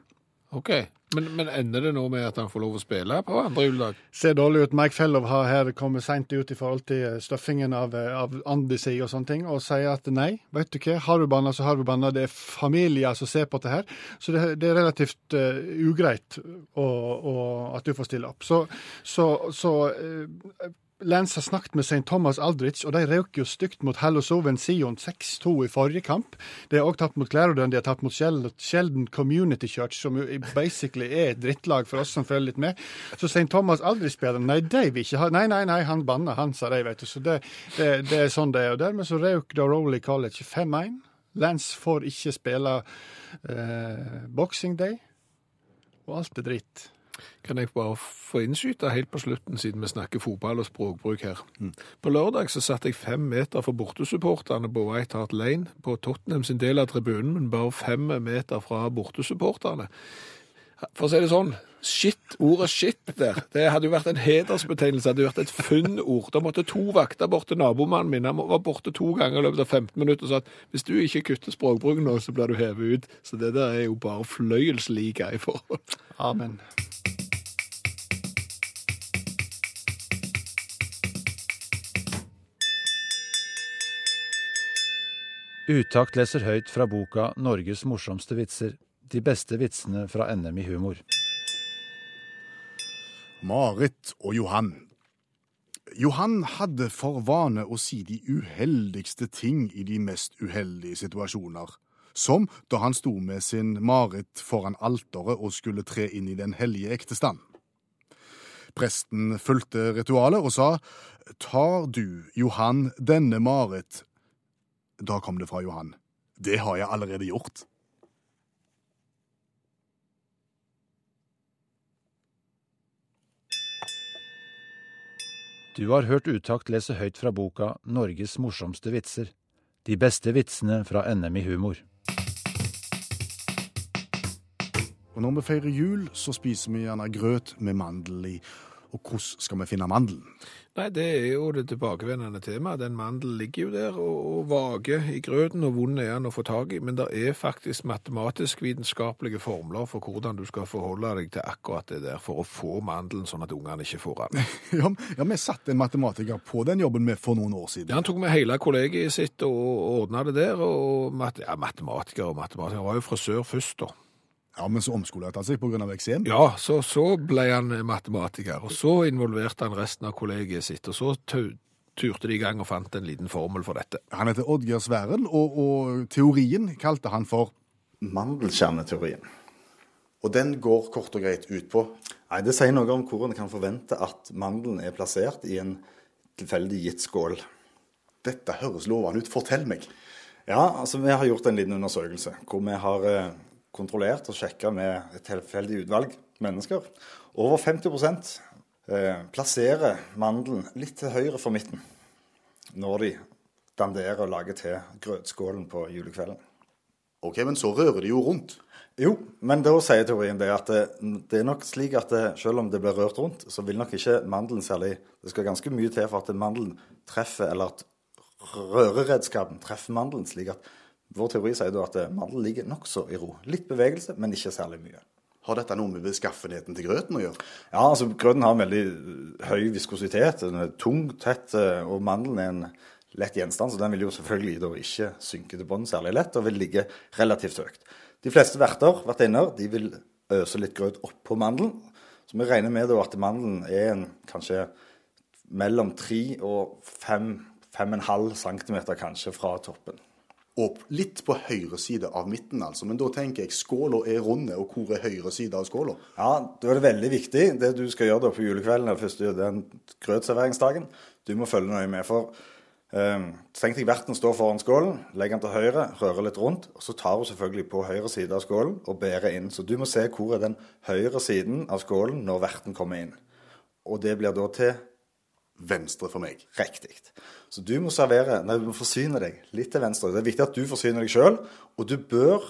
OK. Men, men ender det nå med at han får lov å spille på andre juledag? Ser dårlig ut. Mike Fellow har her kommet seint ut i forhold til støffingen av, eh, av Andesi og sånne ting, og sier at nei, vet du hva, har du banna, så har du banna. Det er familier som ser på dette her, så det, det er relativt uh, ugreit å, å, at du får stille opp. Så, så, så eh, Lance har snakket med St. Thomas Aldrich, og de røk jo stygt mot Hallosoven Sion 6-2 i forrige kamp. De har òg tapt mot Clarendon, de har tapt mot Shel- Sheldon Community Church, som jo basically er et drittlag for oss som følger litt med. Så St. Thomas Aldrich-spillerne, nei, de vil ikke ha Nei, nei, nei, han banna, han, sa de, vet du. Så det, det, det er sånn det er. Og dermed så røk da Rowley College 5-1. Lance får ikke spille eh, Boxing Day, og alt er dritt. Kan jeg bare få innskyte helt på slutten, siden vi snakker fotball og språkbruk her. På lørdag så satt jeg fem meter fra bortesupporterne på White Hart Lane på Tottenham sin del av tribunen, men bare fem meter fra bortesupporterne. For å si det sånn, shit, ordet shit der, det hadde jo vært en hedersbetegnelse, det hadde vært et funnord. Da måtte to vakter bort til nabomannen min, han var borte to ganger i løpet av 15 minutter og sa at hvis du ikke kutter språkbruken nå, så blir du hevet ut. Så det der er jo bare fløyelsliga i forhold. Amen. Utakt leser høyt fra boka 'Norges morsomste vitser'. De beste vitsene fra NM i humor. Marit og Johan. Johan hadde for vane å si de uheldigste ting i de mest uheldige situasjoner. Som da han sto med sin Marit foran alteret og skulle tre inn i den hellige ektestand. Presten fulgte ritualet og sa, Tar du, Johan, denne Marit? Da kom det fra Johan. Det har jeg allerede gjort. Du har hørt Utakt lese høyt fra boka 'Norges morsomste vitser'. De beste vitsene fra NM i humor. Og når vi feirer jul, så spiser vi gjerne grøt med mandel i. Og hvordan skal vi finne mandelen? Nei, det er jo det tilbakevendende temaet. Den mandelen ligger jo der og, og vager i grøten, og vond er den å få tak i. Men det er faktisk matematisk-vitenskapelige formler for hvordan du skal forholde deg til akkurat det der, for å få mandelen sånn at ungene ikke får den. Ja, ja, vi satte en matematiker på den jobben med for noen år siden. Ja, han tok med hele kollegiet sitt og ordna det der. og mat ja, Matematiker og matematiker. Han var jo frisør først, da. Ja, Men så omskolerte han seg pga. eksem. Ja, så, så ble han matematiker. Og så involverte han resten av kollegiet sitt. Og så turte de i gang og fant en liten formel for dette. Han heter Oddgeir Sværen, og, og teorien kalte han for Mandelkjerneteorien. Og den går kort og greit ut på Nei, Det sier noe om hvor en kan forvente at mandelen er plassert i en tilfeldig gitt skål. Dette høres lovende ut. Fortell meg. Ja, altså Vi har gjort en liten undersøkelse hvor vi har eh, kontrollert og sjekka med et tilfeldig utvalg mennesker. Over 50 eh, plasserer mandelen litt til høyre for midten når de danderer og lager til grøtskålen på julekvelden. Ok, Men så rører de jo rundt. Jo, men da sier teorien det at det, det er nok slik at det, selv om det blir rørt rundt, så vil nok ikke mandelen særlig Det skal ganske mye til for at mandelen treffer, eller at røreredskapen treffer mandelen, slik at vår teori sier da at mandelen ligger nokså i ro. Litt bevegelse, men ikke særlig mye. Har dette noe med beskaffenheten til grøten å gjøre? Ja, altså grøten har en veldig høy viskositet. Den er tung, tett, eh, og mandelen er en lett gjenstand, så den vil jo selvfølgelig ikke synke til bånn særlig lett, og vil ligge relativt høyt. De fleste verter, vertinner, de vil øse litt grøt oppå mandelen. Så vi regner med at mandelen er en, kanskje mellom 3 og 5-5,5 cm kanskje fra toppen. Og litt på høyre side av midten, altså. Men da tenker jeg skåla er runde, og hvor er høyre side av skåla? Ja, da er det veldig viktig det du skal gjøre da på julekvelden eller første den grøtserveringsdagen. Du må følge nøye med. For Um, Tenk deg verten står foran skålen, legger den til høyre, rører litt rundt. og Så tar hun selvfølgelig på høyre side av skålen og bærer inn. Så du må se hvor er den høyre siden av skålen når verten kommer inn. Og det blir da til Venstre for meg. Riktig. Så du må servere, nei, du må forsyne deg litt til venstre. Det er viktig at du forsyner deg sjøl, og du bør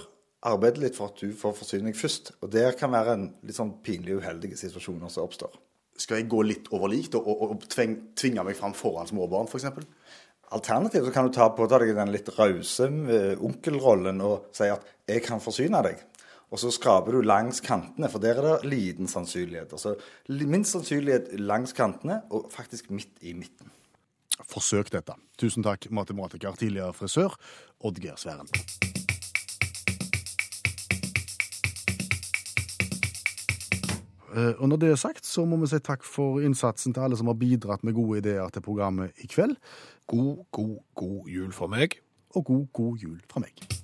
arbeide litt for at du får forsyne deg først. Og det kan være en litt sånn pinlig uheldige situasjoner som oppstår. Skal jeg gå litt over likt og, og, og tving, tvinge meg fram foran småbarn, f.eks.? Alternativt så kan du ta på deg den litt rause eh, onkelrollen og si at 'jeg kan forsyne deg'. Og så skraper du langs kantene, for der er det liten sannsynlighet. Altså minst sannsynlighet langs kantene, og faktisk midt i midten. Forsøk dette. Tusen takk, matematiker, tidligere frisør, Oddgeir Sværen. Eh, Og når det er sagt, så må vi si takk for innsatsen til alle som har bidratt med gode ideer til programmet i kveld. God, god, god jul fra meg. Og god, god jul fra meg.